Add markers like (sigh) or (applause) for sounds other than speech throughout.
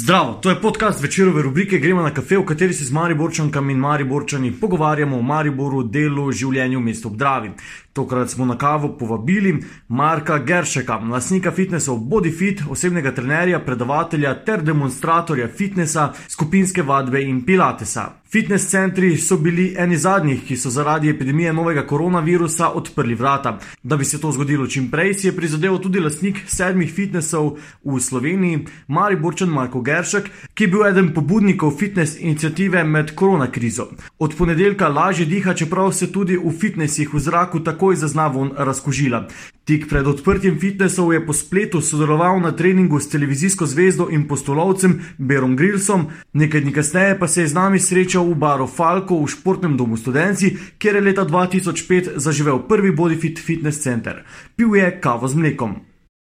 Zdravo, to je podcast večerove rubrike Gremo na kafe, v kateri se z Mariborčankami in Mariborčani pogovarjamo o Mariboru, delu, življenju v mestu Obdravi. Tokrat smo na kavo povabili Marka Geršeka, lasnika fitnesa Bodyfit, osebnega trenerja, predavatelja ter demonstratorja fitnesa, skupinske vadbe in pilatesa. Fitness centri so bili eni zadnjih, ki so zaradi epidemije novega koronavirusa odprli vrata. Da bi se to zgodilo čim prej, si je prizadeval tudi lasnik sedmih fitnesov v Sloveniji, Mariborčan Marko Geršek, ki je bil eden pobudnikov fitness inicijative med koronakrizo. Od ponedeljka lažje diha, čeprav se tudi v fitnesih v zraku takoj zazna von razkožila. Tik pred odprtjem fitnesov je po spletu sodeloval na treningu s televizijsko zvezdo in postolovcem Berom Grillsom, nekaj dni kasneje pa se je z nami srečal v baru Falko v športnem domu Studenci, kjer je leta 2005 zaživel prvi Bodyfit fitness center. Pil je kavo z mlekom.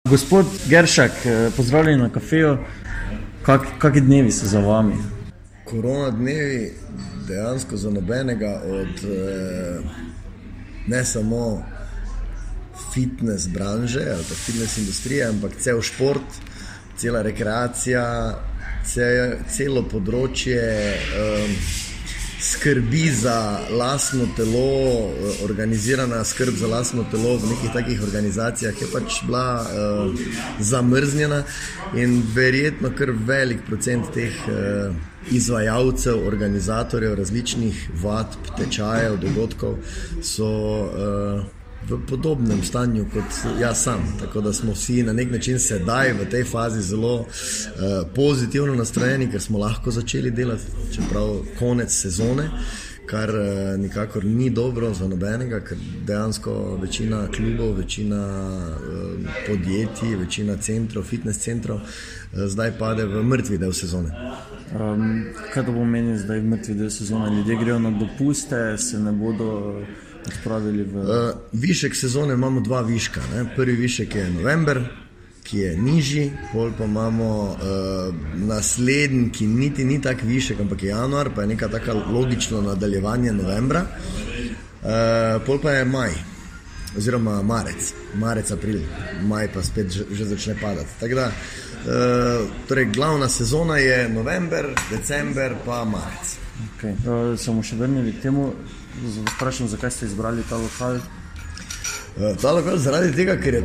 Gospod Geršak, pozdravljen na kafeju. Kak, kakšni dnevi so za vami? Korona dnevi dejansko za nobenega od eh, ne samo fitness branže ali pa fitness industrije, ampak cel šport, cela rekreacija, cel, celo področje um, skrbi za lastno telo, organizirana skrb za lastno telo v nekih takih organizacijah je pač bila uh, zamrznjena in verjetno kar velik procent teh. Uh, Izvajalcev, organizatorjev različnih vadb, tečajev, dogodkov so uh, v podobnem stanju kot jaz sam. Tako da smo vsi na nek način sedaj v tej fazi zelo uh, pozitivno nastrojeni, ker smo lahko začeli delati, čeprav konec sezone. Kar uh, nikakor ni dobro za nobenega, ker dejansko večina klubov, večina uh, podjetij, večina centrov, fitness centrov, zdaj pade v mrtvi del sezone. Um, kaj to pomeni, da je mrtvi del sezone? Ljudje grejo na dopuste, se ne bodo odpravili v. Uh, višek sezone imamo dva viška. Ne? Prvi višek je november, ki je nižji, pol pa imamo uh, naslednji, ki niti ni tako višek, ampak je januar, pa je neka taka logično nadaljevanje novembra. Uh, pol pa je maj. Oziroma, marec, marec, april, maj pa spet že, že začne padati. Tako da, uh, torej, glavna sezona je november, december, pa marec. Okay. Uh, samo še vrnili k temu, Sprašujem, zakaj ste izbrali ta lokal? Ta lokal zaradi tega, ker je,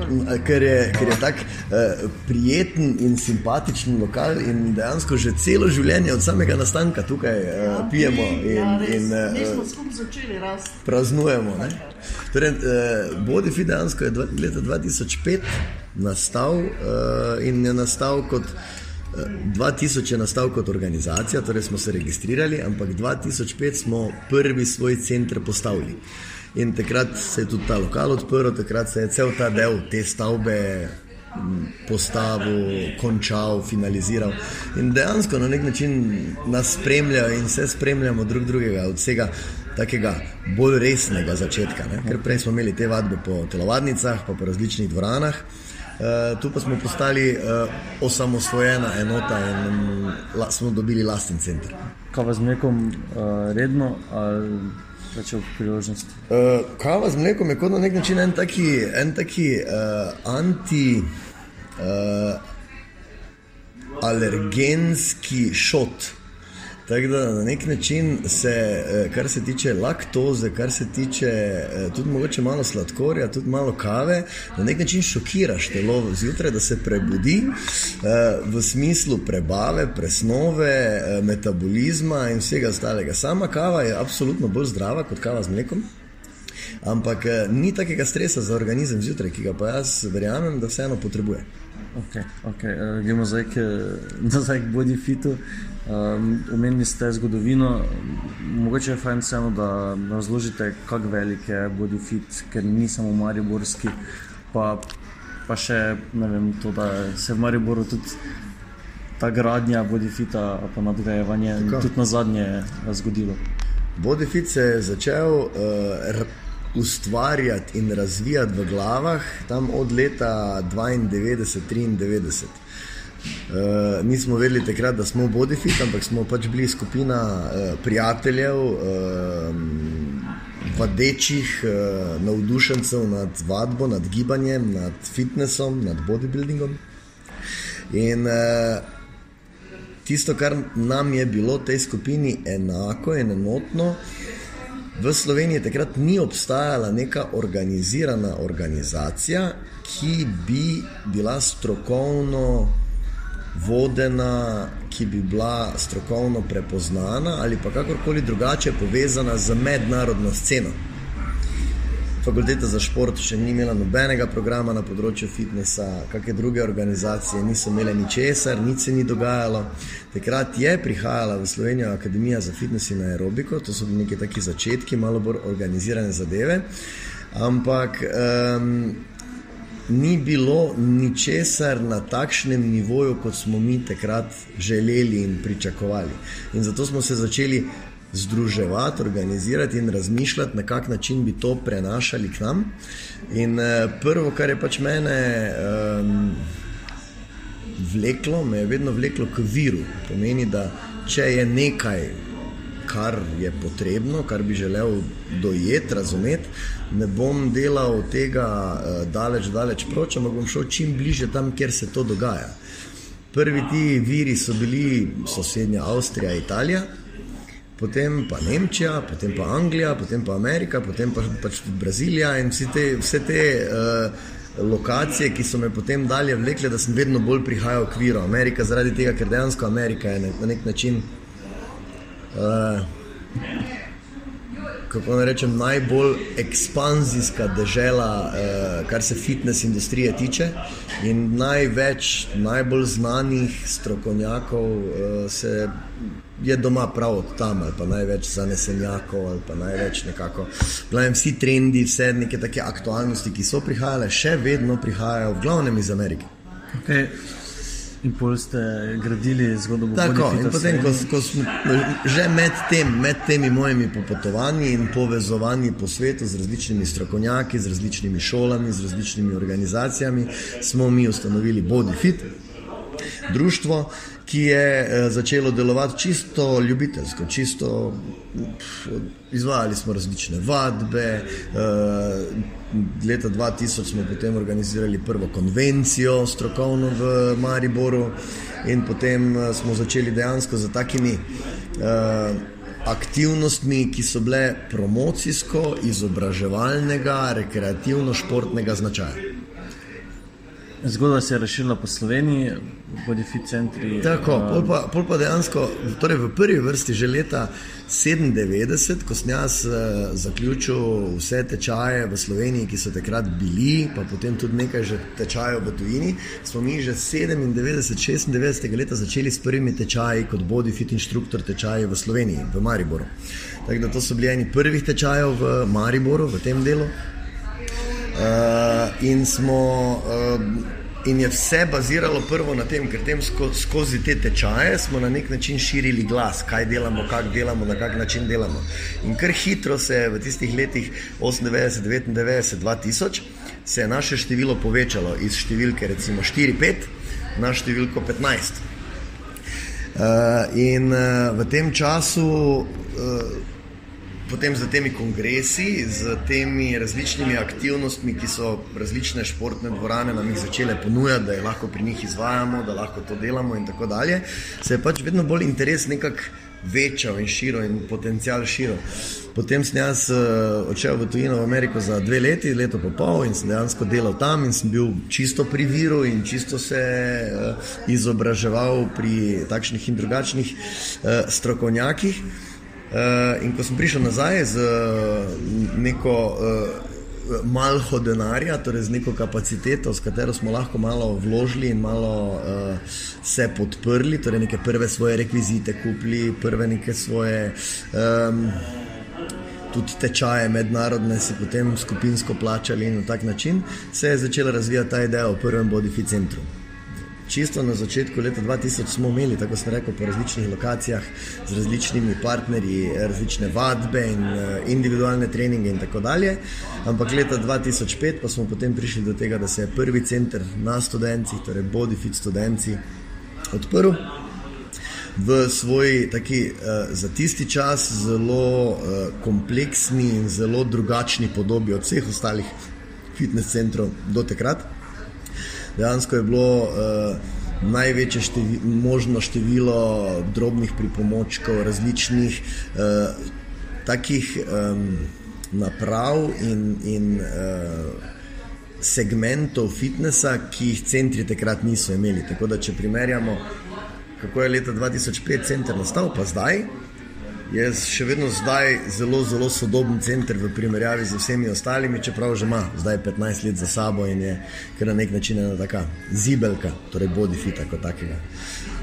ker je, ker je tako uh, prijeten in simpatičen lokal in dejansko že celo življenje od samega nastanka tukaj uh, pijemo in, in uh, praznujemo. Torej, uh, Bodyfit dejansko je leta 2005 nastal uh, in je nastal kot. 2000 je nastal kot organizacija, torej smo se registrirali, ampak 2005 smo prvi svoj center postavili. In takrat se je tudi ta lokal odprl, takrat se je cel ta del te stavbe postavil, končal, finaliziral. In dejansko na nek način nas spremljajo in vse spremljamo drug drugega od vsega. Takega bolj resnega začetka. Ne? Ker prej smo imeli te vadbe po telovadnicah, pa po različnih dvoranah, Uh, tu pa smo postali uh, osamosvojena enota in la, smo dobili lasten center. Kava z mlekom uh, redno ali pač v priložnosti? Uh, kava z mlekom je kot na nek način en taki, en taki uh, anti. Uh, alergenski šot. Tako da na nek način se, eh, kar se tiče laktoze, kar se tiče eh, tudi mogoče malo sladkorja, tudi malo kave, na nek način šokiraš telo zjutraj, da se prebudi eh, v smislu prebave, presnove, metabolizma in vsega ostalega. Sama kava je apsolutno bolj zdrava kot kava z mlekom. Ampak ni takega stresa za organizem zjutraj, ki ga pa jaz verjamem, da vseeno potrebuje. Okay, okay. Uh, gremo zdaj k, (laughs) nazaj k bodyfitu. Omenili um, ste zgodovino, mogoče je fajn vseeno, da razložite, kako velik je bodyfit, ker ni samo Mariborski, pa, pa še ne vem, to, da se v Mariboru tudi ta gradnja bodyfita, pa nadgrajevanje tudi na zadnje zgodilo. Bodyfit se je začel. Uh, ustvarjati in razvijati v glavah tam od leta 92-93. Uh, nismo vedeli takrat, da smo Bodyfit, ampak smo pač bili skupina uh, prijateljev, uh, vadečih, uh, navdušencev nad vadbo, nad gibanjem, nad fitnessom, nad bodybuildingom. In uh, tisto, kar nam je bilo v tej skupini enako in enotno, v Sloveniji takrat ni obstajala neka organizirana organizacija, ki bi bila strokovno vodena, ki bi bila strokovno prepoznana ali pa kakorkoli drugače povezana z mednarodno sceno. Fakulteta za šport še ni imela nobenega programa na področju fitnesa, kakšne druge organizacije niso imele ničesar, nič se ni dogajalo. Takrat je prihajala v Slovenijo Akademija za fitness in aerobiko, to so bili neki taki začetki, malo bolj organizirane zadeve. Ampak um, ni bilo ničesar na takšnem nivoju, kot smo mi takrat želeli in pričakovali. In zato smo se začeli združevati, organizirati in razmišljati, na kak način bi to prenašali k nam. In uh, prvo, kar je pač mene um, vleklo, me je vedno vleklo k viru. Pomeni, da če je nekaj, kar je potrebno, kar bi želel dojeti, razumeti, ne bom delal tega uh, daleč, daleč proč, ampak bom šel čim bliže tam, kjer se to dogaja. Prvi ti viri so bili sosednja Avstrija, Italija, potem pa Nemčija, potem pa Anglija, potem pa Amerika, potem pa pač tudi Brazilija in vse te, vse te uh, lokacije, ki so me potem dalje vlekle, da sem vedno bolj prihajal k viru Amerike, zaradi tega, ker dejansko Amerika je na nek način. Uh, Kako naj rečem, najbolj ekspanzijska država, eh, kar se fitness industrije tiče, in največ, najbolj znanih strokovnjakov eh, se je doma prav od tam, ali pa največ zanesenjakov, ali pa največ nekako. Glavim, vsi trendi, vse neke take aktualnosti, ki so prihajale, še vedno prihajajo, v glavnem iz Amerike. Okay. In pol ste gradili zgodbo Tako, in potem, ko, ko smo že med, tem, med temi mojimi popotovanji in povezovanji po svetu z različnimi strokovnjaki, z različnimi šolami, z različnimi organizacijami, smo mi ustanovili BodyFit, društvo, ki je eh, začelo delovati čisto ljubiteljsko, čisto izvajali smo različne vadbe. Eh, leta 2000 smo potem organizirali prvo konvencijo strokovno v Mariboru in potem eh, smo začeli dejansko za takimi aktivnostmi, ki so bile promocijsko, izobraževalnega, rekreativno-športnega značaja. Zgodba se je razširila po Sloveniji, Defit centri. Tako, pol pa, pol pa dejansko, torej v prvi vrsti že leta 97, ko sem jaz uh, zaključil vse tečaje v Sloveniji, ki so takrat bili, pa potem tudi nekaj že tečajev v tujini, smo mi že 97, 96 leta začeli s prvimi tečaji kot body fit inštruktor tečaji v Sloveniji, v Mariboru. Tako da to so bili eni prvih tečajev v Mariboru, v tem delu. Uh, in smo. Uh, In je vse baziralo prvo na tem, ker tem sko, skozi te tečaje smo na nek način širili glas, kaj delamo, kako delamo, na kak način delamo. In kar hitro se je v tistih letih 98, 99, 2000 se je naše število povečalo iz številke recimo 4-5 na številko 15. Uh, in uh, v tem času. Uh, potem z temi kongresi, z temi različnimi aktivnostmi, ki so različne športne dvorane nam jih začele ponujati, da jih lahko pri njih izvajamo, da lahko to delamo in tako dalje, se je pač vedno bolj interes nekako večal in širil in potencial širil. Potem sem jaz uh, odšel v tujino v Ameriko za dve leti, leto pa pol in sem dejansko delal tam in sem bil čisto pri viru in čisto se uh, izobraževal pri takšnih in drugačnih uh, strokovnjakih. Uh, in ko sem prišel nazaj z neko uh, malho denarja, torej z neko kapaciteto, s katero smo lahko malo vložili in malo uh, se podprli, torej neke prve svoje rekvizite kupili, prve neke svoje. Um, Tudi tečaje mednarodne si potem skupinsko plačali in na tak način se je začela razvijati ta ideja o prvem Bodifi centru. Čisto na začetku leta 2000 smo imeli, tako sem rekel, po različnih lokacijah z različnimi partnerji, različne vadbe in uh, individualne treninge in tako dalje. Ampak leta 2005 pa smo potem prišli do tega, da se je prvi center na študencih, torej Bodyfit študenci, odprl. V svoji taki, uh, za tisti čas zelo uh, kompleksni in zelo drugačni podobi od vseh ostalih fitness centrov do takrat dejansko je bilo uh, največje števi, možno število drobnih pripomočkov, različnih uh, takih um, naprav in, in uh, segmentov fitnesa, ki jih centri takrat niso imeli. Tako da, če primerjamo, kako je leta 2005 center nastal, pa zdaj. Je še vedno zdaj zelo, zelo sodoben center v primerjavi z vsemi ostalimi, čeprav že ima zdaj 15 let za sabo in je kar na nek način ena taka zibelka, torej body fit kot takega.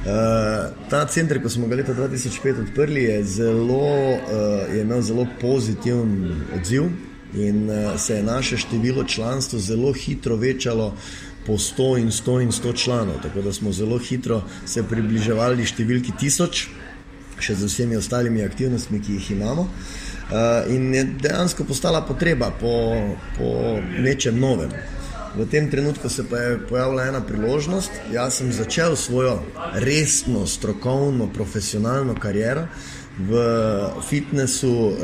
Uh, ta center, ko smo ga leta 2005 odprli, je, zelo, uh, je imel zelo pozitiven odziv in uh, se je naše število članstva zelo hitro večalo. Po 100 in 100 in 100 članov, tako da smo zelo hitro se približevali številki tisoč, še z vsemi ostalimi aktivnostmi, ki jih imamo. Uh, in je dejansko postala potreba po, po nečem novem. V tem trenutku se pa je pojavila ena priložnost. Jaz sem začel svojo resno, strokovno, profesionalno kariero v fitnessu uh,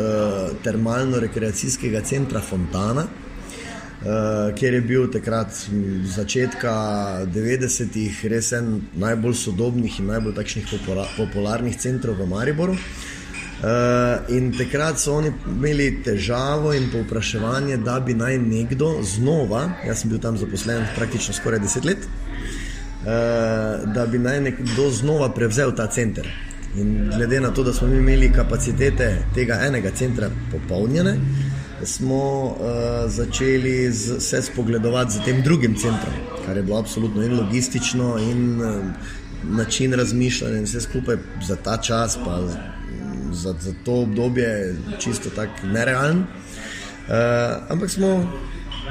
termalno-rekreacijskega centra Fontana. Uh, kjer je bil takrat začetka 90-ih res en najbolj sodobnih in najbolj takšnih popularnih centrov v Mariboru. Uh, in takrat so oni imeli težavo in povpraševanje, da bi naj nekdo znova, jaz sem bil tam zaposlen praktično skoraj deset let, uh, da bi naj nekdo znova prevzel ta center. In glede na to, da smo imeli kapacitete tega enega centra popolnjene, smo uh, začeli z, se spogledovati z tem drugim centrom, kar je bilo absolutno in logistično, in uh, način razmišljanja, in vse skupaj za ta čas, pa za, za to obdobje, čisto tako nerealen. Uh, ampak smo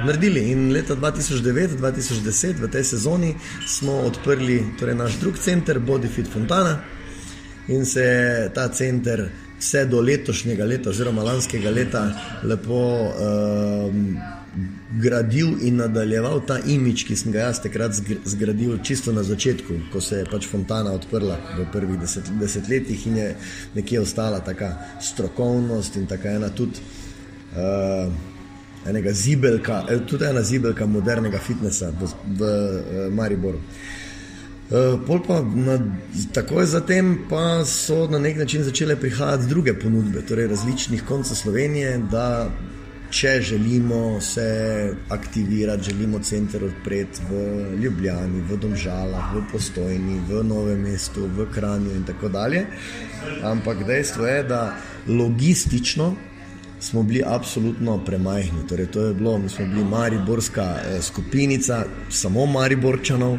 naredili in leta 2009-2010 v tej sezoni smo odprli torej naš drug center, Bodyfit Fontana, in se je ta center vse do letošnjega leta, oziroma lanskega leta, lepo um, gradil in nadaljeval ta imič, ki sem ga jaz takrat zgradil, čisto na začetku, ko se je pač Fontana odprla v prvih deset, desetletjih in je nekje ostala ta strokovnost in tako ena tudi. Uh, Enega zibelka, tudi ena zibelka modernega fitnesa v, v, v eh, Mariboru. Eh, pol pa na, takoj zatem pa so na nek način začele prihajati druge ponudbe, torej različnih koncev Slovenije, da če želimo se aktivirati, želimo center odpreti v Ljubljani, v Domžalah, v Postojni, v Novem mestu, v Kranju in tako dalje. Ampak dejstvo je, da logistično smo bili absolutno premajhni. Torej, to je bilo, mi smo bili Mariborska eh, skupinica, samo Mariborčanov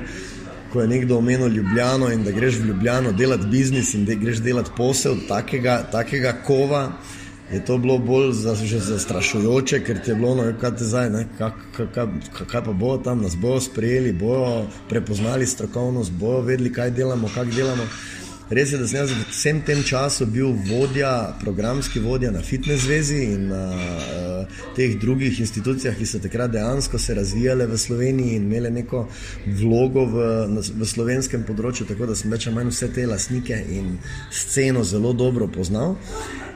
ko je nekdo omenil Ljubljano in da greš v Ljubljano delati biznis in da greš delati posel takega, takega kova, je to bilo bolj za, zastrašujoče, ker je bilo, no, kaj te zdaj, ne, kak, kak, kak, kaj pa bo tam, nas bojo sprejeli, bojo prepoznali strokovnost, bojo vedeli, kaj delamo, kako delamo. Res je, da sem jaz v vsem tem času bil vodja, programski vodja na Fitness zvezi in na uh, teh drugih institucijah, ki so takrat dejansko se razvijale v Sloveniji in imele neko vlogo v, na, v slovenskem področju, tako da sem več ali manj vse te lasnike in sceno zelo dobro poznal.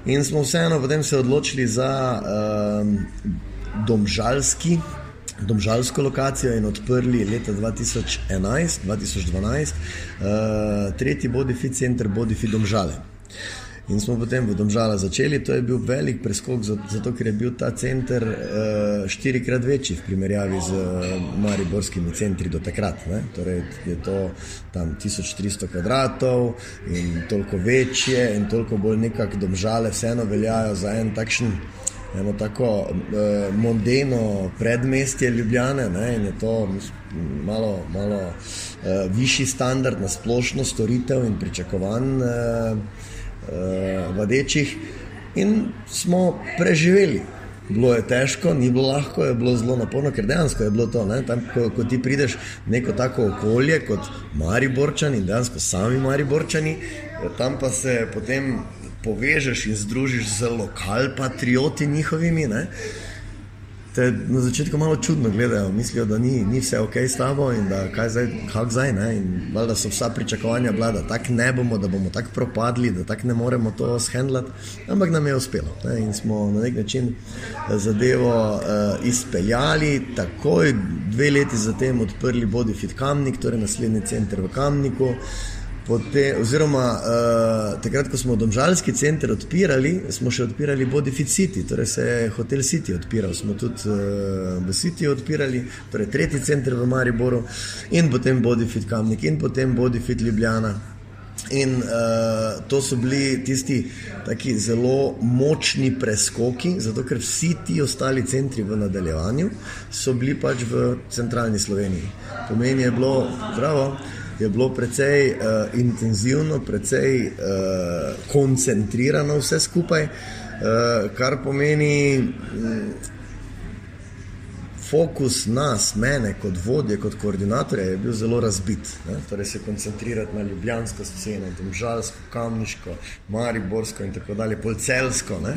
In smo vseeno potem se odločili za uh, domžalski domžalsko lokacijo in odprli leta 2011-2012 uh, tretji Bodyfit center Bodyfit Domžale. In smo potem v Domžala začeli. To je bil velik preskok, zato ker je bil ta center uh, štirikrat večji v primerjavi z uh, mariborskimi centri do takrat. Ne? Torej je to tam 1300 kvadratov in toliko večje in toliko bolj nekako Domžale vseeno veljajo za en takšen eno tako eh, mondeno predmestje Ljubljane ne, in je to malo, malo eh, višji standard na splošno storitev in pričakovanj eh, eh, vadečih. In smo preživeli. Bilo je težko, ni bilo lahko, je bilo zelo naporno, ker dejansko je bilo to. Tam, ko, ko ti prideš v neko tako okolje kot Mariborčani in dejansko sami Mariborčani, tam pa se potem povežeš in združiš z lokalpatrioti njihovimi. Ne? te na začetku malo čudno gledajo, mislijo, da ni, ni vse ok s tabo in da kaj zdaj, kako zdaj. Ne? In da so vsa pričakovanja bila, da tako ne bomo, da bomo tako propadli, da tako ne moremo to shendlati. Ampak nam je uspelo ne? in smo na nek način zadevo uh, izpeljali, takoj dve leti zatem odprli Bodifit Kamnik, torej naslednji center v Kamniku. Potem, oziroma, uh, takrat, ko smo domžalski center odpirali, smo še odpirali Bodifit City, torej se je Hotel City odpiral. Smo tudi uh, v City odpirali, torej tretji center v Mariboru in potem Bodifit Kamnik in potem Bodifit Ljubljana. In uh, to so bili tisti taki zelo močni preskoki, zato ker vsi ti ostali centri v nadaljevanju so bili pač v centralni Sloveniji. Pomeni je bilo, zdravo je bilo precej uh, intenzivno, precej uh, koncentrirano vse skupaj, uh, kar pomeni um, fokus nas, mene kot vodje, kot koordinatorja, je bil zelo razbit. Ne? Torej se koncentrirati na ljubljansko sceno, domžalsko, kamniško, mariborsko in tako dalje, polcelsko. Uh,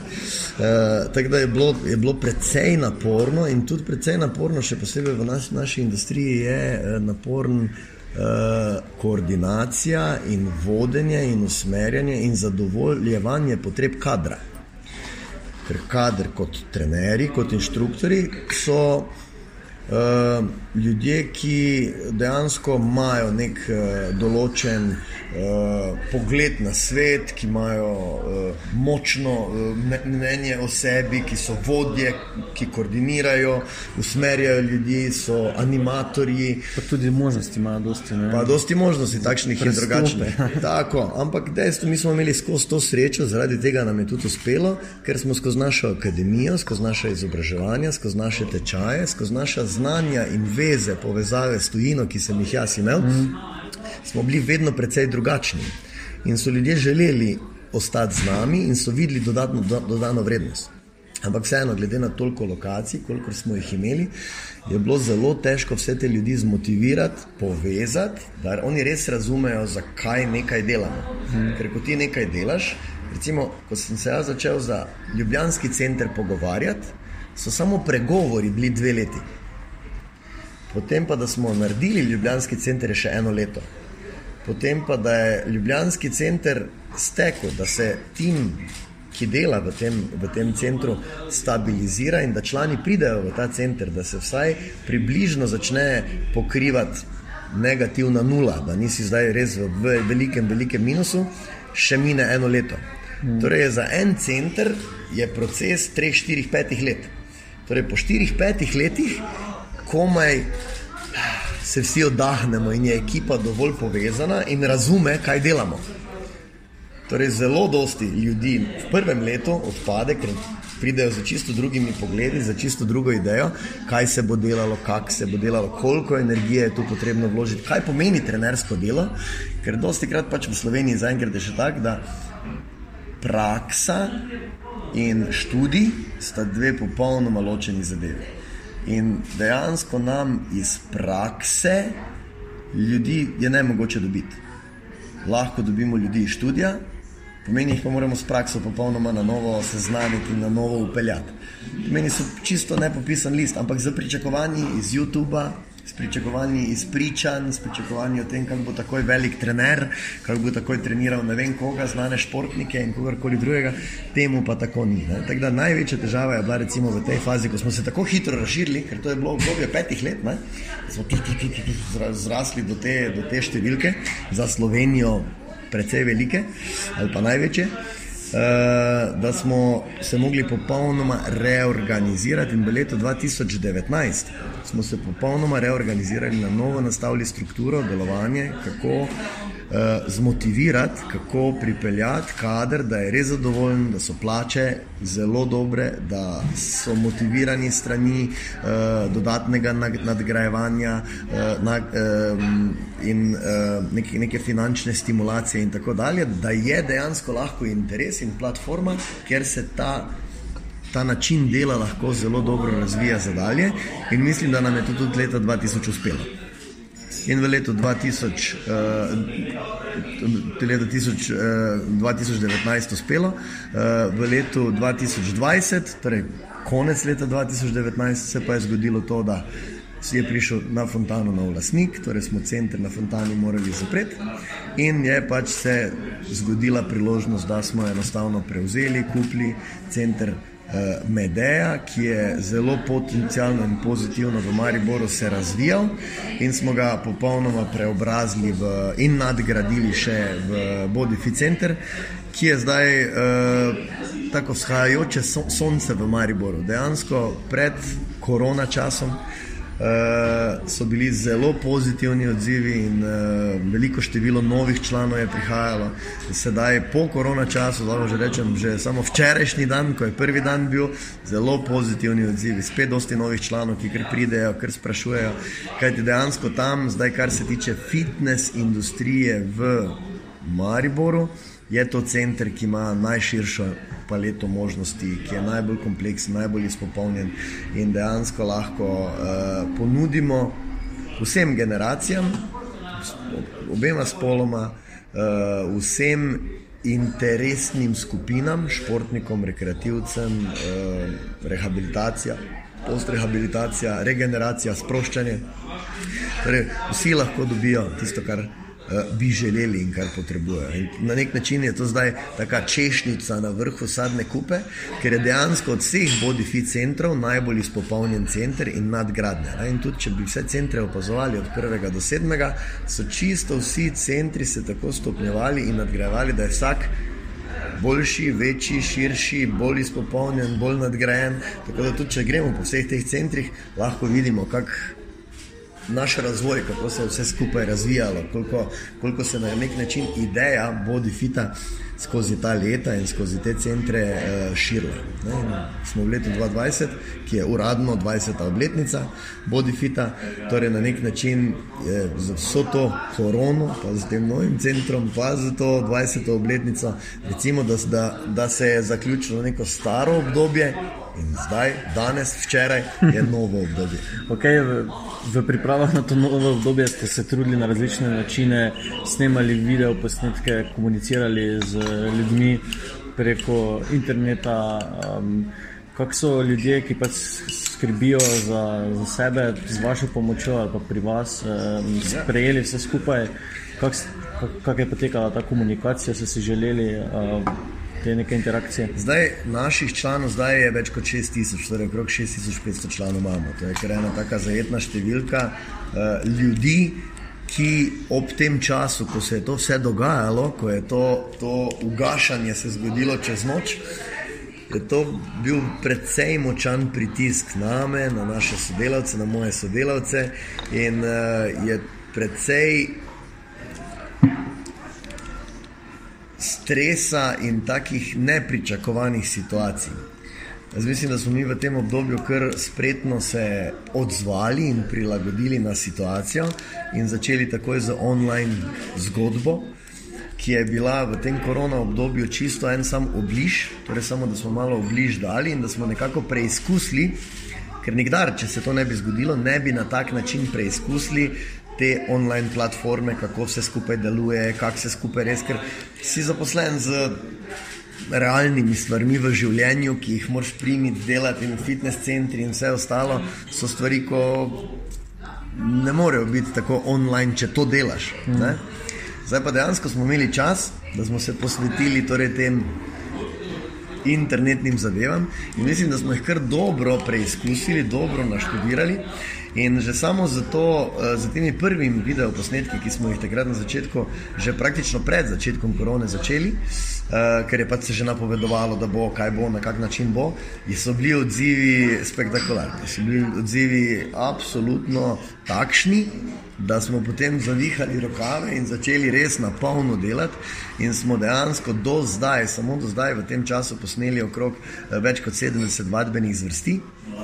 tako da je bilo, je bilo precej naporno in tudi precej naporno, še posebej v naš, naši industriji, je uh, naporno. Eh, koordinacija in vodenje in usmerjanje in zadovoljevanje potreb kadra. Ker kader kot trenerji, kot inštruktori so uh, ljudje, ki dejansko imajo nek uh, določen uh, pogled na svet, ki imajo uh, močno uh, mnenje o sebi, ki so vodje, ki koordinirajo, usmerjajo ljudi, so animatorji. Pa tudi možnosti imajo, dosti, pa dosti možnosti, takšnih in drugačnih. Tako, ampak dejstvo, mi smo imeli skozi to srečo, zaradi tega nam je tudi uspelo, ker smo skozi našo akademijo, skozi naše izobraževanje, skozi naše tečaje, skozi naša znanja in veze, povezave s tujino, ki sem jih jaz imel. Mm smo bili vedno precej drugačni. In so ljudje želeli ostati z nami in so videli dodatno, do, dodano vrednost. Ampak vseeno, glede na toliko lokacij, koliko smo jih imeli, je bilo zelo težko vse te ljudi zmotivirati, povezati, da oni res razumejo, zakaj nekaj delamo. Hmm. Ker ko ti nekaj delaš, recimo, ko sem se jaz začel za Ljubljanski center pogovarjati, so samo pregovori bili dve leti. Potem pa, da smo naredili Ljubljanski center še eno leto potem pa da je Ljubljanski center stekel, da se tim, ki dela v tem, v tem centru, stabilizira in da člani pridejo v ta center, da se vsaj približno začne pokrivati negativna nula, da nisi zdaj res v velikem, velikem minusu, še mine eno leto. Hmm. Torej, za en center je proces 3, 4, 5 let. Torej, po 4, 5 letih komaj se vsi oddahnemo in je ekipa dovolj povezana in razume, kaj delamo. Torej, zelo dosti ljudi v prvem letu odpade, ker pridejo za čisto drugimi pogledi, za čisto drugo idejo, kaj se bo delalo, kako se bo delalo, koliko energije je tu potrebno vložiti, kaj pomeni trenersko delo. Ker dosti krat pač v Sloveniji zaenkrat je še tako, da praksa in študij sta dve popolnoma ločeni zadevi. In dejansko nam iz prakse ljudi je ne mogoče dobiti. Lahko dobimo ljudi iz študija, pomeni jih pa moramo s prakso popolnoma na novo seznaniti in na novo upeljati. Pomeni so čisto nepopisan list, ampak za pričakovanje iz YouTube-a pričakovanji izpričanj, s pričakovanji o tem, kako bo takoj velik trener, kako bo takoj treniral ne vem koga, znane športnike in kogarkoli drugega, temu pa tako ni. Tak da, največja težava je bila recimo v tej fazi, ko smo se tako hitro razširili, ker to je bilo obdobje petih let, ne? smo tu, tu, tu, tu, tu, zrasli do te, do te številke, za Slovenijo precej velike ali pa največje. Uh, da smo se mogli popolnoma reorganizirati, in v letu 2019 smo se popolnoma reorganizirali, na novo nastavili strukturo, delovanje, kako zmotivirati, kako pripeljati kader, da je res zadovoljen, da so plače zelo dobre, da so motivirani strani uh, dodatnega nadgrajevanja uh, na, um, in uh, neke, neke finančne stimulacije, in tako dalje, da je dejansko lahko interes in platforma, kjer se ta ta način dela lahko zelo dobro razvija za dalje in mislim, da nam je to tudi leta 2000 uspelo. In v letu 2000, uh, leta 1000, uh, 2019 uspelo, uh, v letu 2020, torej konec leta 2019 se pa je zgodilo to, da je prišel na Fontano nov lasnik, torej smo center na Fontani morali zapreti in je pač se zgodila priložnost, da smo enostavno prevzeli, kupili center. Eh, Medeja, ki je zelo potencijalno in pozitivno v Mariboru se razvijal, in smo ga popolnoma preobrazili v, in nadgradili še v Bodifi Center, ki je zdaj uh, tako vzhajajoče sonce v Mariboru. Dejansko pred korona časom uh, so bili zelo pozitivni odzivi in uh, veliko število novih članov je prihajalo. Sedaj, po korona času, lahko že rečem, že samo včerajšnji dan, ko je prvi dan bil, zelo pozitivni odzivi. Spet dosti novih članov, ki kar pridejo, kar sprašujejo. Kaj ti dejansko tam, zdaj, kar se tiče fitness industrije v Mariboru, je to center, ki ima najširšo paleto možnosti, ki je najbolj kompleksen, najbolj izpopolnjen in dejansko lahko uh, ponudimo vsem generacijam, obema spoloma, uh, vsem interesnim skupinam, športnikom, rekreativcem, uh, rehabilitacija. Postrehabilitacija, regeneracija, sproščanje. Torej, vsi lahko dobijo tisto, kar bi želeli in kar potrebujejo. In na nek način je to zdaj taka češnjica na vrhu sadne kupe, ker je dejansko od vseh bodifi centrov najbolj izpopolnjen center in nadgradnja. In tudi, če bi vse centre opazovali od prvega do sedmega, so čisto vsi centri se tako stopnjevali in nadgrajevali, da je vsak. Boljši, večji, širši, bolj izpopolnjen, bolj nadgrajen. Tako da, tudi če gremo po vseh teh centrih, lahko vidimo, kako naš razvoj, kako se je vse skupaj razvijalo, koliko, koliko se na nek način ideja Bodifita skozi ta leta in skozi te centre uh, širila. Smo v letu 2020, ki je uradno 20. obletnica Bodifita, torej na nek način je za vso to korono, pa z tem novim centrom, pa za to 20. obletnico, recimo, da, da, da se je zaključilo neko staro obdobje. In zdaj, danes, včeraj je novo obdobje. Okay, v, v pripravah na to novo obdobje ste se trudili na različne načine, snemali video posnetke, komunicirali z ljudmi preko interneta. Um, Kako so ljudje, ki pač skrbijo za, za sebe, z vašo pomočjo ali pa pri vas, um, sprejeli vse skupaj? Kako kak je potekala ta komunikacija, so si želeli? Um, te neke interakcije? Zdaj, naših članov zdaj je več kot 6000, torej okrog 6500 članov imamo. To je kar ena tako zajetna številka uh, ljudi. Ki ob tem času, ko se je to vse dogajalo, ko je to, to ugašanje se zgodilo čez noč, je to bil precej močan pritisk na me, na naše sodelavce, na moje sodelavce, in uh, je precej stresa in takih nepričakovanih situacij. Jaz mislim, da smo mi v tem obdobju kar spretno se odzvali in prilagodili na situacijo in začeli takoj z online zgodbo, ki je bila v tem korona obdobju čisto en sam obliž, torej samo da smo malo obliž dali in da smo nekako preizkusili, ker nikdar, če se to ne bi zgodilo, ne bi na tak način preizkusili te online platforme, kako vse skupaj deluje, kako se skupaj res, ker si zaposlen z realnimi stvarmi v življenju, ki jih moraš primiti, delati in fitness centri in vse ostalo, so stvari, ko ne morejo biti tako online, če to delaš. Ne? Zdaj pa dejansko smo imeli čas, da smo se posvetili torej tem. Internetnim zadevam, in mislim, da smo jih kar dobro preizkusili, dobro naštudirali. In že samo zato, eh, za temi prvimi videoposnetki, ki smo jih takrat na začetku, že praktično pred začetkom korone začeli, uh, ker je pač se že napovedovalo, da bo, kaj bo, na kak način bo, so bili odzivi spektakularni. So bili odzivi absolutno takšni, da smo potem zavihali rokave in začeli res na polno delati. In smo dejansko do zdaj, samo do zdaj, v tem času posneli okrog eh, več kot 70 vadbenih zvrsti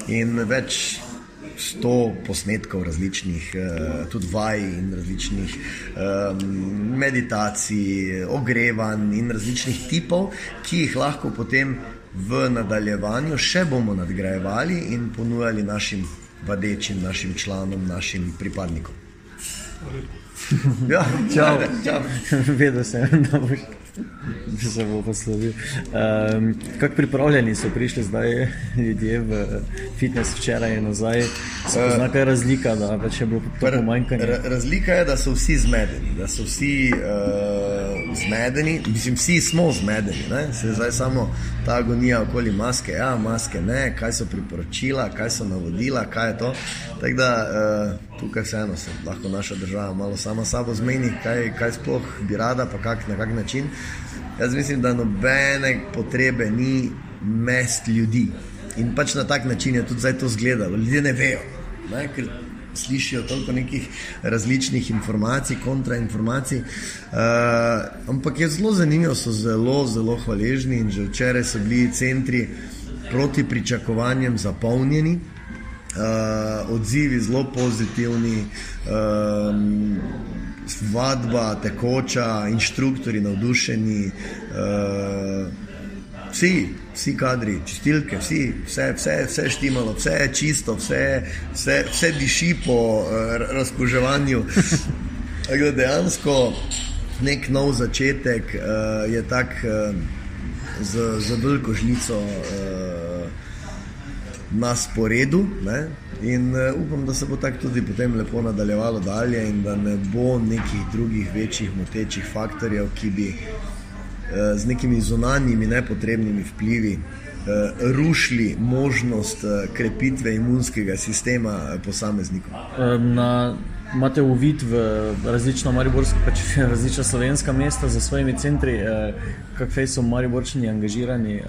in več sto posnetkov različnih, uh, tudi vaj in različnih um, meditacij, ogrevanj in različnih tipov, ki jih lahko potem v nadaljevanju še bomo nadgrajevali in ponujali našim vadečim, našim članom, našim pripadnikom. Ja, Čau. čau. (laughs) Vedel sem, (laughs) da boš se bo poslovil. Um, kako pripravljeni so prišli zdaj ljudje v fitness včeraj in nazaj? Se pozna kaj razlika, da pač je bilo pomanjkanje? Ra- Razlika je, da so vsi zmedeni, da so vsi uh, zmedeni, mislim, vsi smo zmedeni. Ne? Se zdaj samo ta agonija okoli maske, ja, maske ne, kaj so priporočila, kaj so navodila, kaj je to. Tako da uh, tukaj vseeno se lahko naša država malo sama sabo zmeni, kaj, kaj sploh bi rada, pa kak, na kak način. Jaz mislim, da nobene potrebe ni mest ljudi. In pač na tak način je tudi zdaj to zgledalo. Ljudje ne vejo, ne? ker slišijo toliko nekih različnih informacij, kontrainformacij. Uh, ampak je zelo zanimivo, so zelo, zelo hvaležni in že včeraj so bili centri proti pričakovanjem zapolnjeni. Uh, odzivi zelo pozitivni, um, vadba tekoča, inštruktori navdušeni, uh, vsi, vsi kadri, čistilke, vsi, vse, vse, vse štimalo, vse je čisto, vse, vse, vse diši po uh, razkuževanju. Tako dejansko nek nov začetek uh, je tak uh, z, z veliko žlico. Uh, na sporedu. Ne? In uh, upam, da se bo tako tudi potem lepo nadaljevalo dalje, in da ne bo nekih drugih večjih motečih faktorjev, ki bi z nekimi zunanjimi nepotrebnimi vplivi uh, rušili možnost uh, krepitve imunskega sistema posameznikov. Na, imate uvid v različna mariborska, pač (laughs) različna slovenska mesta za svojimi centri, eh, kako so mariborčani angažirani, eh,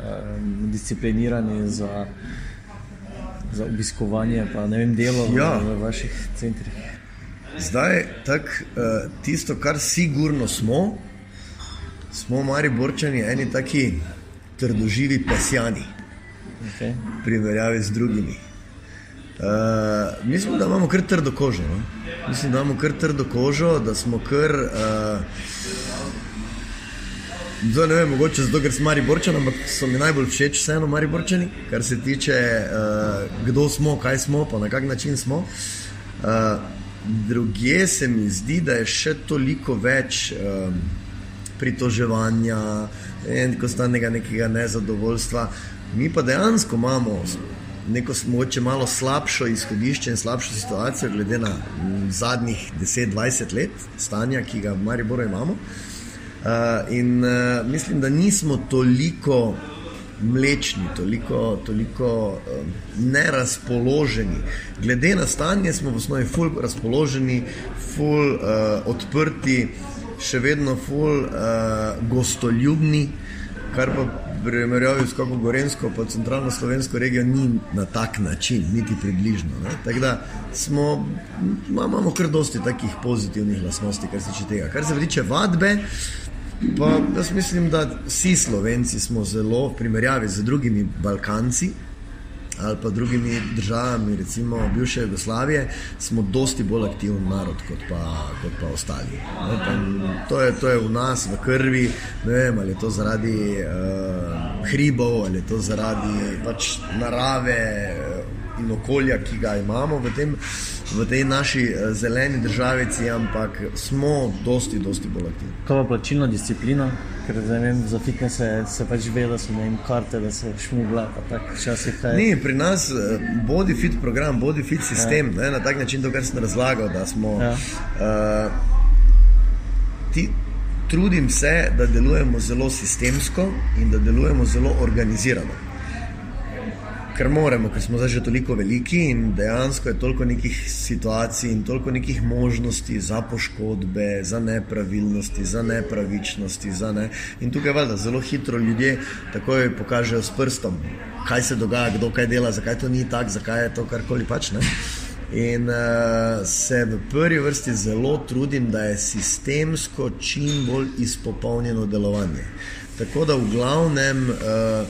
disciplinirani za, za obiskovanje, pa ne vem, delo Ja. v, v vaših centrih. Zdaj, tak, tisto, kar sigurno smo, smo Mariborčani eni taki trdoživi pesjani, Okay. v primerjavi z drugimi. Uh, mislim, da imamo kar trdo kožo. No? Mislim, da imamo kar trdo kožo, da smo kar. Uh, Zdaj ne vem, mogoče zato, ker smo Mariborčani, ampak so mi najbolj všeč vseeno Mariborčani, kar se tiče, uh, kdo smo, kaj smo, pa na kak način smo. Uh, Druge se mi zdi, da je še toliko več um, pritoževanja in konstantnega nekega nezadovoljstva. Mi pa dejansko imamo neko mogoče malo slabšo izhodišče in slabšo situacijo, glede na zadnjih 10-20 let stanja, ki ga v Mariboru imamo. Uh, in uh, mislim, da nismo toliko mlečni, toliko, toliko um, nerazpoloženi. Glede na stanje smo v osnovi ful razpoloženi, ful uh, odprti, še vedno ful uh, gostoljubni, kar pa primerjavi s kako Gorensko, pa centralno slovensko regijo ni na tak način, niti približno. Tako da smo, ma- imamo kar dosti takih pozitivnih lastnosti, kar se tiče tega. Kar se tiče vadbe, Pa mislim, da vsi Slovenci smo zelo v primerjavi z drugimi Balkanci ali pa drugimi državami, recimo bivše Jugoslavije, smo dosti bolj aktiven narod kot pa, kot pa ostali. No, pa to, je, to je v nas, v krvi, ne vem, ali je to zaradi uh, hribov, ali je to zaradi pač narave uh, in okolja, ki ga imamo v, tem, v tej naši uh, zeleni državici, ampak smo dosti, dosti bolj aktivni. Kaj pa plačilna disciplina, ker vem, za fitness se, se pač ve, da so vem, karte, da se šmugla, kaj. Ni pri nas eh, body fit program, body fit sistem, ja. ne, na tak način, to, kar sem razlagal, da smo. Ja. Uh, ti, trudim se, da delujemo zelo sistemsko in da delujemo zelo organizirano. Ker moramo, ker smo zdaj že toliko veliki in dejansko je toliko nekih situacij in toliko nekih možnosti za poškodbe, za nepravilnosti, za nepravičnosti. Za ne. In tukaj valjda zelo hitro ljudje takoj pokažejo s prstom, kaj se dogaja, kdo kaj dela, zakaj to ni tako, zakaj je to karkoli pač. Ne? In uh, se v prvi vrsti zelo trudim, da je sistemsko čim bolj izpopolnjeno delovanje. Tako da v glavnem uh,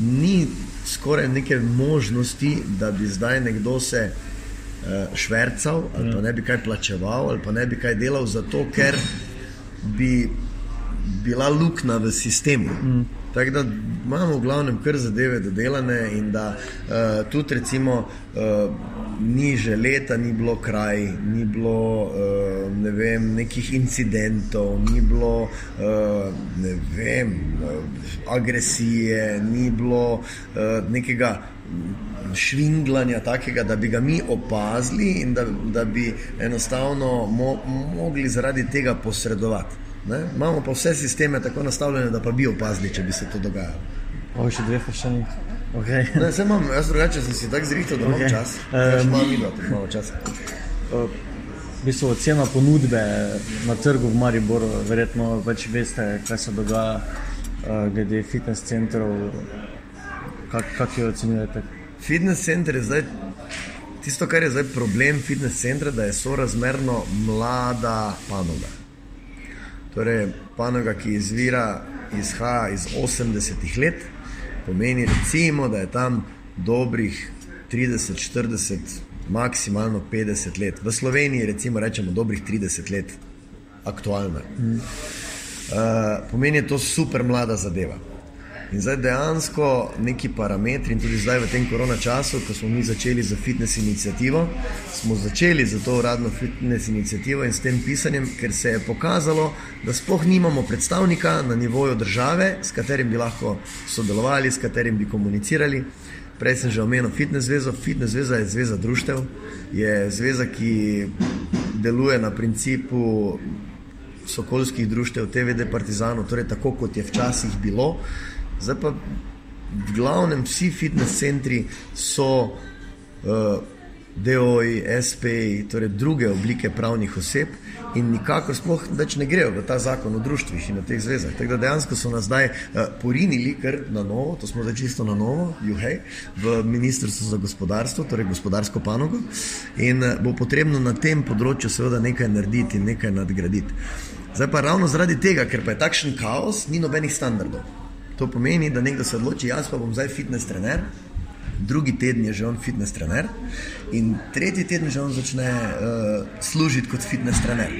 ni skoraj neke možnosti, da bi zdaj nekdo se uh, švrcal ali pa ne bi kaj plačeval ali pa ne bi kaj delal, zato ker bi bila luknja v sistemu. Mm. Tako da imamo v glavnem kar zadeve dodelane in da uh, tudi recimo. Uh, ni že leta, ni bilo kraj, ni bilo uh, ne vem, nekih incidentov, ni bilo uh, ne vem, uh, agresije, ni bilo nekega švinglanja, takega, da bi ga mi opazili in da, da bi enostavno mo mogli zaradi tega posredovati. Ne? Imamo pa vse sisteme tako nastavljene, da pa bi opazili, če bi se to dogajalo. O, še dve vprašanje. Okay. Ne, imam, jaz drugače sem si tako zrihtel, da imam okay. čas. Um, imam videl, da imamo čas. Uh, v bistvu ocena ponudbe na trgu v Mariboru, verjetno več veste, kaj se dogaja uh, glede fitness centrov. Kak, kak jo ocenjujete? Fitness center je zdaj tisto, kar je zdaj problem fitness centra, da je sorazmerno mlada panoga. Torej, panoga, ki izvira, izhaja iz 80-ih let pomeni, recimo, da je tam dobrih 30, 40, maksimalno 50 let. V Sloveniji recimo rečemo dobrih 30 let, aktualna. Mm. Uh, pomeni, da je to super mlada zadeva. In zdaj dejansko neki parametri, in tudi zdaj v tem korona času, ko smo mi začeli z fitness inicijativo, smo začeli z to uradno fitness inicijativo in s tem pisanjem, ker se je pokazalo, da sploh nimamo predstavnika na nivoju države, s katerim bi lahko sodelovali, s katerim bi komunicirali. Prej sem že omenil Fitness zvezo. Fitness zveza je zveza društev, je zveza, ki deluje na principu sokolskih društev, TVD Partizanov, torej tako kot je včasih bilo. Zdaj pa v glavnem vsi fitness centri so uh, DOI, SP, torej druge oblike pravnih oseb in nikakor sploh ne grejo v ta zakon o društvih in o teh zvezah. Tako da dejansko so nas zdaj uh, porinili kar na novo, to smo zdaj čisto na novo, juhej, v Ministrstvu za gospodarstvo, torej gospodarsko panogo in uh, bo potrebno na tem področju seveda nekaj narediti in nekaj nadgraditi. Zdaj pa ravno zaradi tega, ker pa je takšen kaos, ni nobenih standardov. To pomeni, da nekdo se odloči, jaz pa bom zdaj fitness trener, drugi teden je že on fitness trener in tretji teden že on začne uh, služiti kot fitness trener.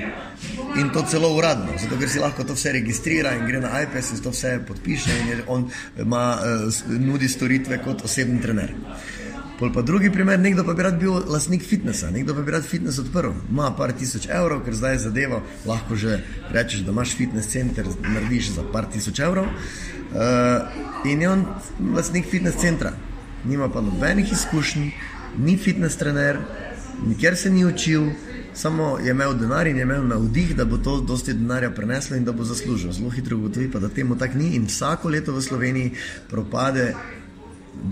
In to celo uradno, zato ker si lahko to vse registrira in gre na iPad in to vse podpiše in on ima, uh, nudi storitve kot osebni trener. Pol pa drugi primer, nekdo pa bi rad bil lastnik fitnesa, nekdo pa bi rad fitnes odprl. Ima par tisoč evrov, ker zdaj je zadevo, lahko že rečeš, da imaš fitnes center, narediš za par tisoč evrov. Uh, in je on lastnik fitnes centra, nima pa nobenih izkušenj, ni fitnes trener, nikjer se ni učil, samo je imel denar in je imel navdih, da bo to dosti denarja preneslo in da bo zaslužil. Zelo hitro ugotovi pa, da temu tako ni in vsako leto v Sloveniji propade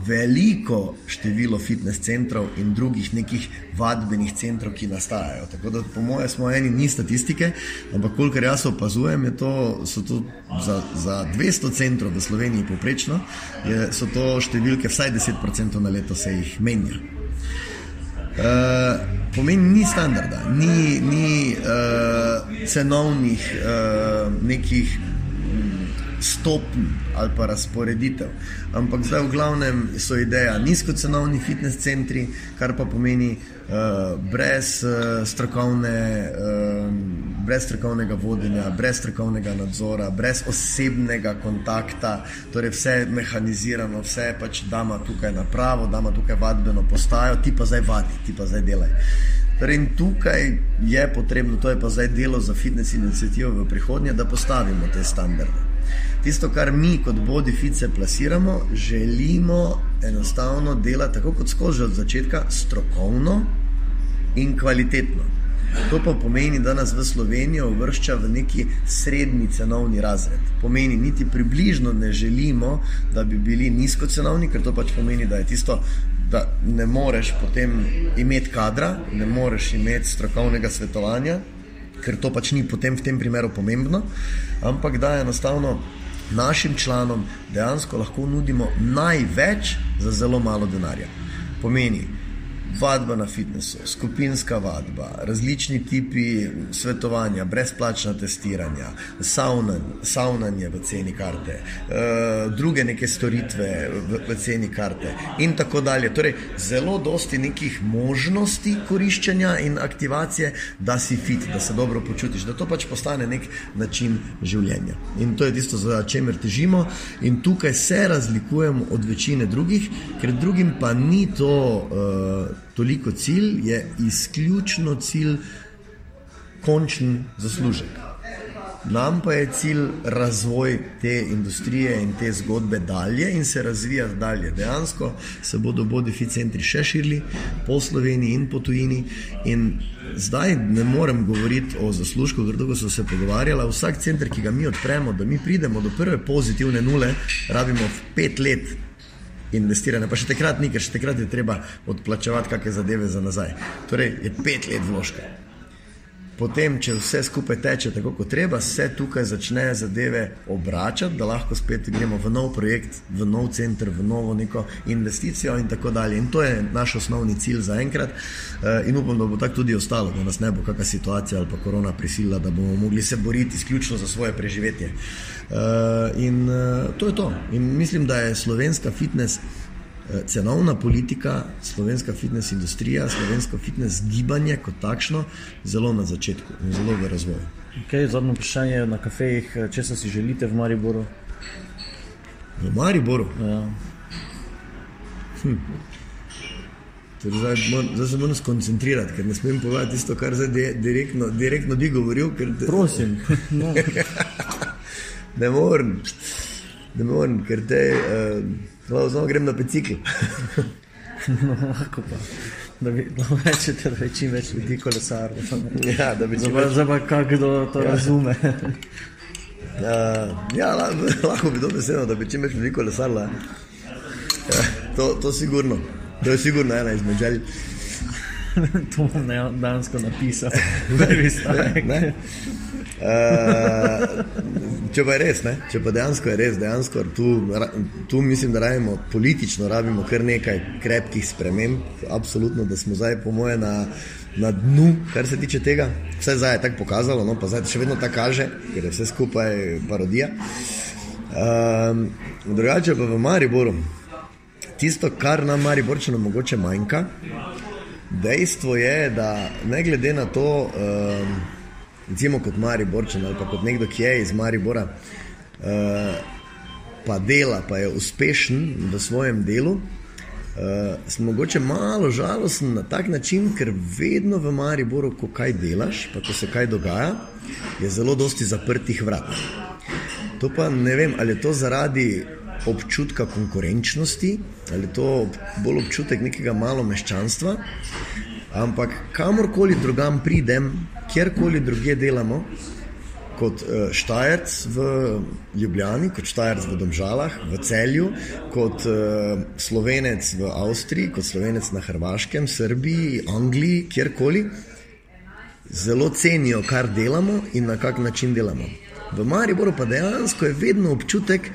veliko število fitness centrov in drugih nekih vadbenih centrov, ki nastajajo. Tako da, po mojem, smo eni ni statistike, ampak kolikor jaz opazujem, to, so to za, za 200 centrov v Sloveniji poprečno, je, so to številke vsaj 10% na leto se jih menja. Uh, pomeni, ni standarda, ni, ni uh, cenovnih uh, nekih stopenj ali pa razporeditev. Ampak zdaj v glavnem so ideja nizkocenovni fitness centri, kar pa pomeni uh, brez, uh, strokovne, uh, brez strokovnega vodenja, brez strokovnega nadzora, brez osebnega kontakta, torej vse je mehanizirano, vse je pač dama tukaj na pravo, dama tukaj vadbeno postajo, ti pa zdaj vadi, ti pa zdaj delaj. Torej, in tukaj je potrebno, to je pa zdaj delo za fitness inicijativo v prihodnje, da postavimo te standarde. Tisto, kar mi kot bodi fice plasiramo, želimo enostavno delati tako kot skozi od začetka, strokovno in kvalitetno. To pa pomeni, da nas v Slovenijo uvršča v neki srednji cenovni razred. Pomeni, niti približno ne želimo, da bi bili nizkocenovni, ker to pač pomeni, da je tisto, da ne moreš potem imeti kadra, ne moreš imeti strokovnega svetovanja, ker to pač ni potem v tem primeru pomembno, ampak da enostavno našim članom dejansko lahko nudimo največ za zelo malo denarja. Pomeni, vadba na fitnesu, skupinska vadba, različni tipi svetovanja, brezplačna testiranja, saunanje, saunanje v ceni karte, uh, druge neke storitve v, v ceni karte in tako dalje. Torej, zelo dosti nekih možnosti koriščenja in aktivacije, da si fit, da se dobro počutiš, da to pač postane nek način življenja. In to je tisto, za čemer težimo in tukaj se razlikujemo od večine drugih, ker drugim pa ni to. Uh, toliko cilj, je izključno cilj končni zaslužek. Nam pa je cilj razvoj te industrije in te zgodbe dalje in se razvijati dalje. Dejansko se bodo bodifi centri še širili po Sloveniji in po tujini. In zdaj ne morem govoriti o zaslužku, ker dolgo so se pogovarjali. Vsak center, ki ga mi odpremo, da mi pridemo do prve pozitivne nule, rabimo pet let. Investirane, pa še takrat ni, ker še takrat je treba odplačevati kakšne zadeve za nazaj. Torej, je pet let vložka. Potem, če vse skupaj teče tako, kot treba, se tukaj začne zadeve obračati, da lahko spet gremo v nov projekt, v nov center, v novo neko investicijo in tako dalje. In to je naš osnovni cilj za enkrat. Eh, in upam, da bo tako tudi ostalo, da nas ne bo kakšna situacija ali pa korona prisila, da bomo mogli se boriti izključno za svoje preživetje. Eh, in eh, to je to. In mislim, da je slovenska fitness. Eh, cenovna politika, slovenska fitness industrija, slovensko fitness gibanje kot takšno, zelo na začetku in zelo v razvoju. Okay, zadnje vprašanje na kafejih, eh, če se si želite v Mariboru? V Mariboru. Ja. Hm. Torej zdaj, zdaj se moram skoncentrirati, ker ne smem povedati tisto, kar zdaj direktno, direktno bi govoril. Te... Prosim. (laughs) Ne morem, ne morem, ker te. Uh, Zelo grem na bicikl. no, lahko pa. Da bi rečete, da je čim več ljudi kolesarilo. Ja, da bi čim več. Zdaj pa kdo to ja. razume. uh, ja, lahko bi to besedo, da bi čim več ljudi kolesarilo. Ja, to, to sigurno. To je sigurno ena izmed želj. (laughs) to bom dejansko napisal. (laughs) ne, ne. Uh, če pa je res, ne? če pa dejansko je res, dejansko tu, tu mislim, da rabimo politično, rabimo kar nekaj krepkih sprememb. Absolutno, da smo zdaj, po moje, na, na dnu, kar se tiče tega. Vse zdaj je tako pokazalo, no pa zdaj še vedno tako kaže, ker je vse skupaj parodija. Um, drugače pa v Mariboru, tisto, kar nam Mariborčano mogoče manjka, dejstvo je, da ne glede na to. Um, recimo kot Mariborčan ali kot nekdo, ki je iz Maribora, uh, pa dela, pa je uspešen v svojem delu. Uh, sem mogoče malo žalosten na tak način, ker vedno v Mariboru, ko kaj delaš, pa ko se kaj dogaja, je zelo dosti zaprtih vrat. To pa ne vem, ali je to zaradi občutka konkurenčnosti, ali je to bolj občutek nekega malo meščanstva, ampak kamorkoli drugam pridem, kjerkoli drugje delamo, kot uh, Štajerc v Ljubljani, kot Štajerc v Domžalah, v Celju, kot uh, Slovenec v Avstriji, kot Slovenec na Hrvaškem, Srbiji, Angliji, kjerkoli, zelo cenijo, kar delamo in na kak način delamo. V Mariboru pa dejansko je vedno občutek,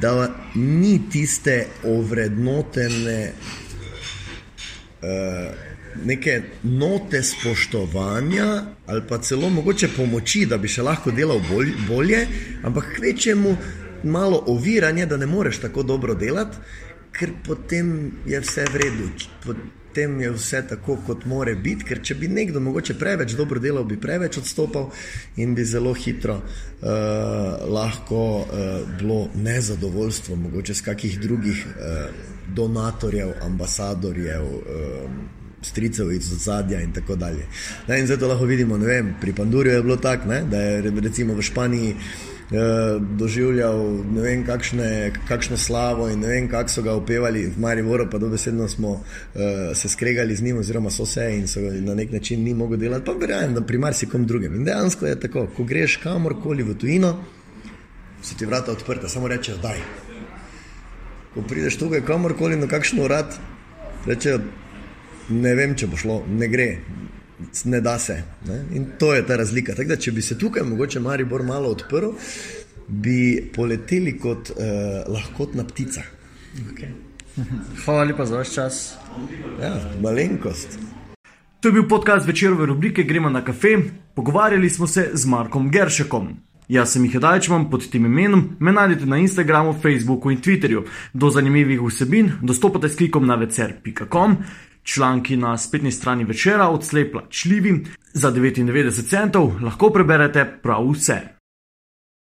da ni tiste ovrednotene. Uh, neke note spoštovanja ali pa celo mogoče pomoči, da bi še lahko delal bolj, bolje, ampak kvečemu malo oviranje, da ne moreš tako dobro delati, ker potem je vse v redu. Potem je vse tako, kot more biti, ker če bi nekdo mogoče preveč dobro delal, bi preveč odstopal in bi zelo hitro uh, lahko uh, bilo nezadovoljstvo, mogoče z kakih drugih uh, donatorjev, ambasadorjev. Uh, stricev iz zadja in tako dalje. Ne, in zato lahko vidimo, vem, pri Pandurju je bilo tako, da je recimo v Španiji eh, doživljal ne vem kakšne, kakšno slavo in ne vem kako so ga upevali v Mariboru, pa dobesedno smo eh, se skregali z njim oziroma so se in so na nek način ni mogel delati, pa verjamem, da pri marsikom drugem. In dejansko je tako, ko greš kamorkoli v tujino, so ti vrata odprta, samo rečejo, daj. Ko prideš tukaj kamorkoli na kakšen urad, rečejo, ne vem, če bo šlo, ne gre, ne da se. Ne? In to je ta razlika. Da, če bi se tukaj mogoče Maribor malo odprl, bi poleteli kot uh, lahkotna ptica. Okay. Hvala lepa za vaš čas. Ja, malenkost. To je bil podcast večerove rubrike Gremo na kafe. Pogovarjali smo se z Markom Geršekom. Jaz sem jih dajčman pod tem imenom, me najdete na Instagramu, Facebooku in Twitterju. Do zanimivih vsebin dostopate s klikom na večer.com članki na spletni strani večera, odslej plačljivi, za 99 centov lahko preberete prav vse.